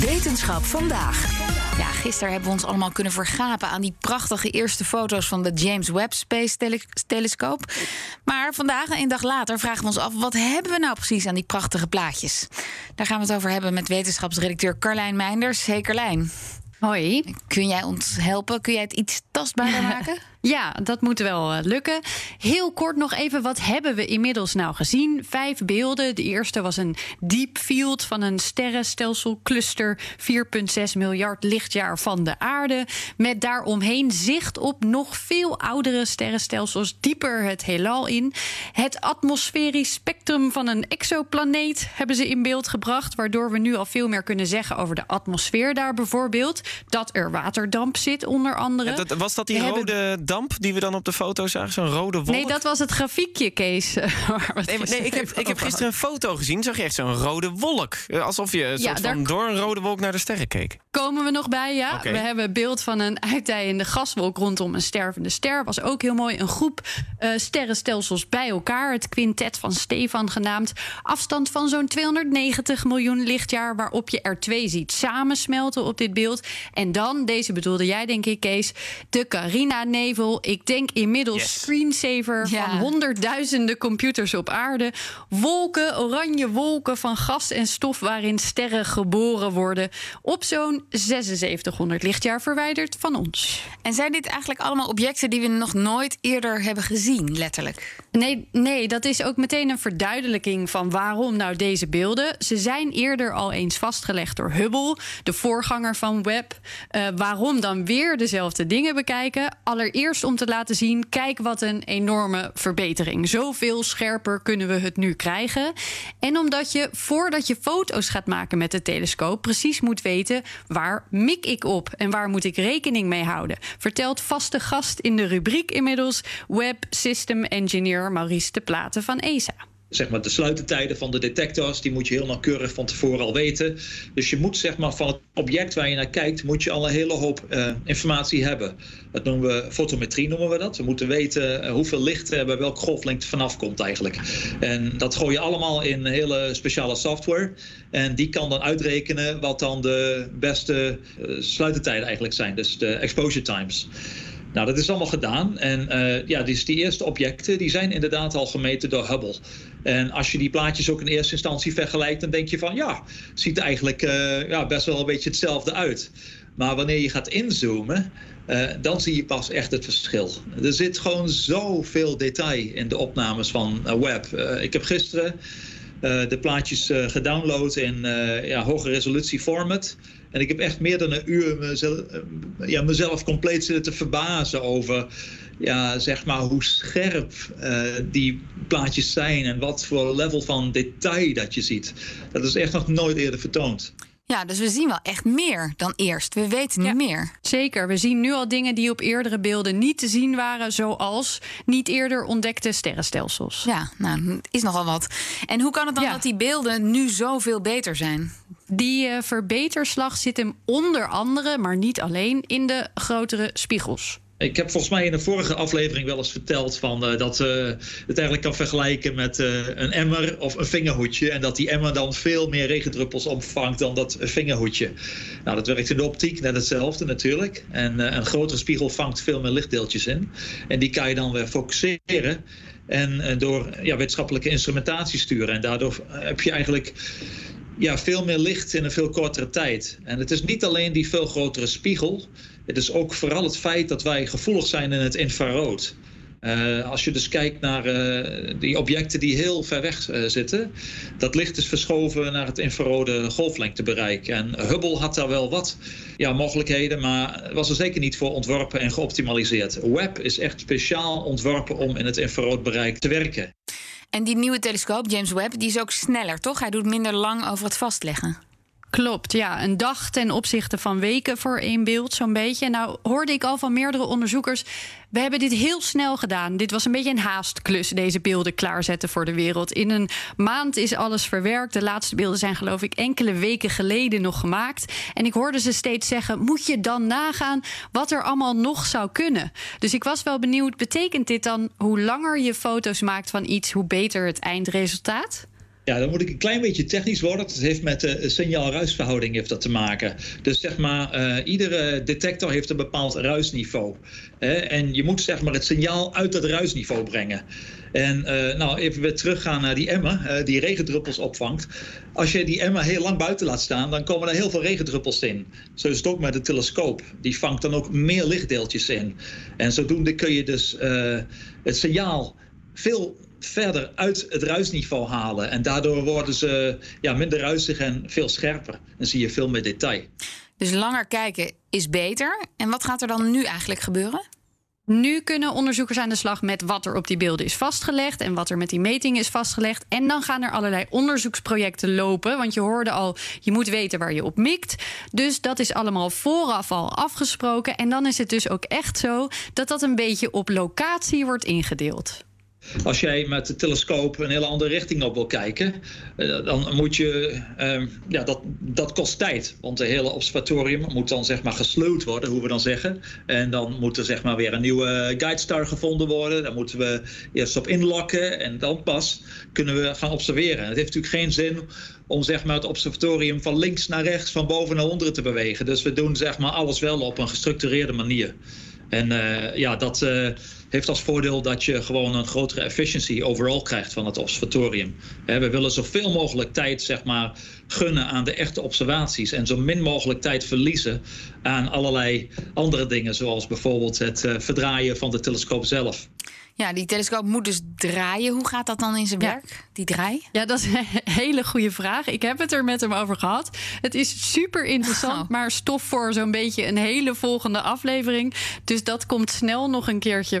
Wetenschap vandaag. Ja, gisteren hebben we ons allemaal kunnen vergapen aan die prachtige eerste foto's van de James Webb Space Tele Telescoop. Maar vandaag, een dag later, vragen we ons af: wat hebben we nou precies aan die prachtige plaatjes? Daar gaan we het over hebben met wetenschapsredacteur Carlijn Meinders. Hey Carlijn. Hoi. Kun jij ons helpen? Kun jij het iets tastbaarder maken? Ja, dat moet wel uh, lukken. Heel kort nog even, wat hebben we inmiddels nou gezien? Vijf beelden. De eerste was een deep field van een sterrenstelsel-cluster... 4,6 miljard lichtjaar van de aarde... met daaromheen zicht op nog veel oudere sterrenstelsels... dieper het heelal in. Het atmosferisch spectrum van een exoplaneet hebben ze in beeld gebracht... waardoor we nu al veel meer kunnen zeggen over de atmosfeer daar bijvoorbeeld. Dat er waterdamp zit, onder andere. Ja, dat, was dat die We rode hebben- damp die we dan op de foto zagen? Zo'n rode wolk? Nee, dat was het grafiekje, Kees. Nee, nee, ik heb, ik heb gisteren een foto gezien. Zag je echt zo'n rode wolk? Eh, Alsof je Ja, daar- van door een rode wolk naar de sterren keek. Komen we nog bij, ja. We hebben beeld van een uitdijende gaswolk rondom een stervende ster. Was ook heel mooi. Een groep eh, sterrenstelsels bij elkaar. Het quintet van Stefan genaamd. Afstand van zo'n 290 miljoen lichtjaar... waarop je er twee ziet samensmelten op dit beeld. En dan, deze bedoelde jij denk ik, Kees... de Carina-nevel. Ik denk inmiddels Yes. screensaver Ja. van honderdduizenden computers op aarde. Wolken, oranje wolken van gas en stof waarin sterren geboren worden. Op zo'n 7600 lichtjaar verwijderd van ons. En zijn dit eigenlijk allemaal objecten die we nog nooit eerder hebben gezien, letterlijk? Nee, nee, dat is ook meteen een verduidelijking van waarom nou deze beelden. Ze zijn eerder al eens vastgelegd door Hubble, de voorganger van Webb. Eh, waarom dan weer dezelfde dingen bekijken? Allereerst om te laten zien, kijk wat een enorme verbetering. Zoveel scherper kunnen we het nu krijgen. En omdat je voordat je foto's gaat maken met de telescoop precies moet weten waar mik ik op en waar moet ik rekening mee houden. Vertelt vaste gast in de rubriek inmiddels Web System Engineer Maurice de Platen van ESA. Zeg maar, de sluitertijden van de detectors, die moet je heel nauwkeurig van tevoren al weten. Dus je moet zeg maar, van het object waar je naar kijkt, moet je al een hele hoop eh, informatie hebben. Dat noemen we fotometrie, noemen we dat. We moeten weten eh, hoeveel licht er bij welke golflengte vanaf komt eigenlijk. En dat gooi je allemaal in hele speciale software. En die kan dan uitrekenen wat dan de beste eh, sluitertijden eigenlijk zijn. Dus de exposure times. Nou, dat is allemaal gedaan. En eh, ja, dus die eerste objecten die zijn inderdaad al gemeten door Hubble. En als je die plaatjes ook in eerste instantie vergelijkt, dan denk je van ja, het ziet eigenlijk eh, ja, best wel een beetje hetzelfde uit. Maar wanneer je gaat inzoomen, eh, dan zie je pas echt het verschil. Er zit gewoon zoveel detail in de opnames van. Eh, ik heb gisteren de plaatjes gedownload in ja, hoge resolutie format. En ik heb echt meer dan een uur mezelf, eh, ja, mezelf compleet zitten te verbazen over ja, zeg maar hoe scherp eh, die plaatjes zijn en wat voor level van detail dat je ziet. Dat is echt nog nooit eerder vertoond. Ja, dus we zien wel echt meer dan eerst. We weten nu meer. Zeker, we zien nu al dingen die op eerdere beelden niet te zien waren, zoals niet eerder ontdekte sterrenstelsels. Ja, nou, is nogal wat. En hoe kan het dan Ja. dat die beelden nu zoveel beter zijn? Die eh, verbeterslag zit hem onder andere, maar niet alleen, in de grotere spiegels. Ik heb volgens mij in de vorige aflevering wel eens verteld van, eh, dat eh het eigenlijk kan vergelijken met een emmer of een vingerhoedje. En dat die emmer dan veel meer regendruppels opvangt dan dat vingerhoedje. Nou, dat werkt in de optiek net hetzelfde natuurlijk. En een grotere spiegel vangt veel meer lichtdeeltjes in. En die kan je dan weer focuseren. En door ja, wetenschappelijke instrumentatie sturen. En daardoor heb je eigenlijk ja, veel meer licht in een veel kortere tijd. En het is niet alleen die veel grotere spiegel. Het is ook vooral het feit dat wij gevoelig zijn in het infrarood. Eh, als je dus kijkt naar eh, die objecten die heel ver weg eh, zitten, dat licht is verschoven naar het infrarode golflengtebereik. En Hubble had daar wel wat ja, mogelijkheden, maar was er zeker niet voor ontworpen en geoptimaliseerd. Webb is echt speciaal ontworpen om in het infraroodbereik te werken. En die nieuwe telescoop, James Webb, die is ook sneller, toch? Hij doet minder lang over het vastleggen. Klopt, ja. Een dag ten opzichte van weken voor één beeld, zo'n beetje. Nou, hoorde ik al van meerdere onderzoekers. We hebben dit heel snel gedaan. Dit was een beetje een haastklus, deze beelden klaarzetten voor de wereld. In een maand is alles verwerkt. De laatste beelden zijn, geloof ik, enkele weken geleden nog gemaakt. En ik hoorde ze steeds zeggen: moet je dan nagaan wat er allemaal nog zou kunnen? Dus ik was wel benieuwd, betekent dit dan hoe langer je foto's maakt van iets, hoe beter het eindresultaat? Ja, dan moet ik een klein beetje technisch worden. Het heeft met de signaal-ruisverhouding heeft dat te maken. Dus zeg maar, uh, iedere detector heeft een bepaald ruisniveau. Hè? En je moet zeg maar het signaal uit dat ruisniveau brengen. En uh, nou, even weer teruggaan naar die emmer, die regendruppels opvangt. Als je die emmer heel lang buiten laat staan, dan komen er heel veel regendruppels in. Zo is het ook met de telescoop. Die vangt dan ook meer lichtdeeltjes in. En zodoende kun je dus het signaal veel verder uit het ruisniveau halen. En daardoor worden ze ja, minder ruisig en veel scherper. Dan zie je veel meer detail. Dus langer kijken is beter. En wat gaat er dan nu eigenlijk gebeuren? Nu kunnen onderzoekers aan de slag met wat er op die beelden is vastgelegd en wat er met die meting is vastgelegd. En dan gaan er allerlei onderzoeksprojecten lopen. Want je hoorde al, je moet weten waar je op mikt. Dus dat is allemaal vooraf al afgesproken. En dan is het dus ook echt zo dat dat een beetje op locatie wordt ingedeeld. Als jij met de telescoop een hele andere richting op wil kijken, eh, dan moet je, ehm, ja, dat, dat kost tijd. Want het hele observatorium moet dan zeg maar gesloot worden, hoe we dan zeggen. En dan moet er zeg maar weer een nieuwe guidestar gevonden worden. Daar moeten we eerst op inlokken en dan pas kunnen we gaan observeren. Het heeft natuurlijk geen zin om zeg maar, het observatorium van links naar rechts, van boven naar onder te bewegen. Dus we doen zeg maar, alles wel op een gestructureerde manier. En uh, ja, dat uh, heeft als voordeel dat je gewoon een grotere efficiency overal krijgt van het observatorium. we willen zoveel mogelijk tijd zeg maar, gunnen aan de echte observaties en zo min mogelijk tijd verliezen aan allerlei andere dingen, zoals bijvoorbeeld het uh, verdraaien van de telescoop zelf. Ja, die telescoop moet dus draaien. Hoe gaat dat dan in zijn werk, die draai? Ja, dat is een hele goede vraag. Ik heb het er met hem over gehad. Het is super interessant, oh. maar stof voor zo'n beetje een hele volgende aflevering. Dus dat komt snel nog een keertje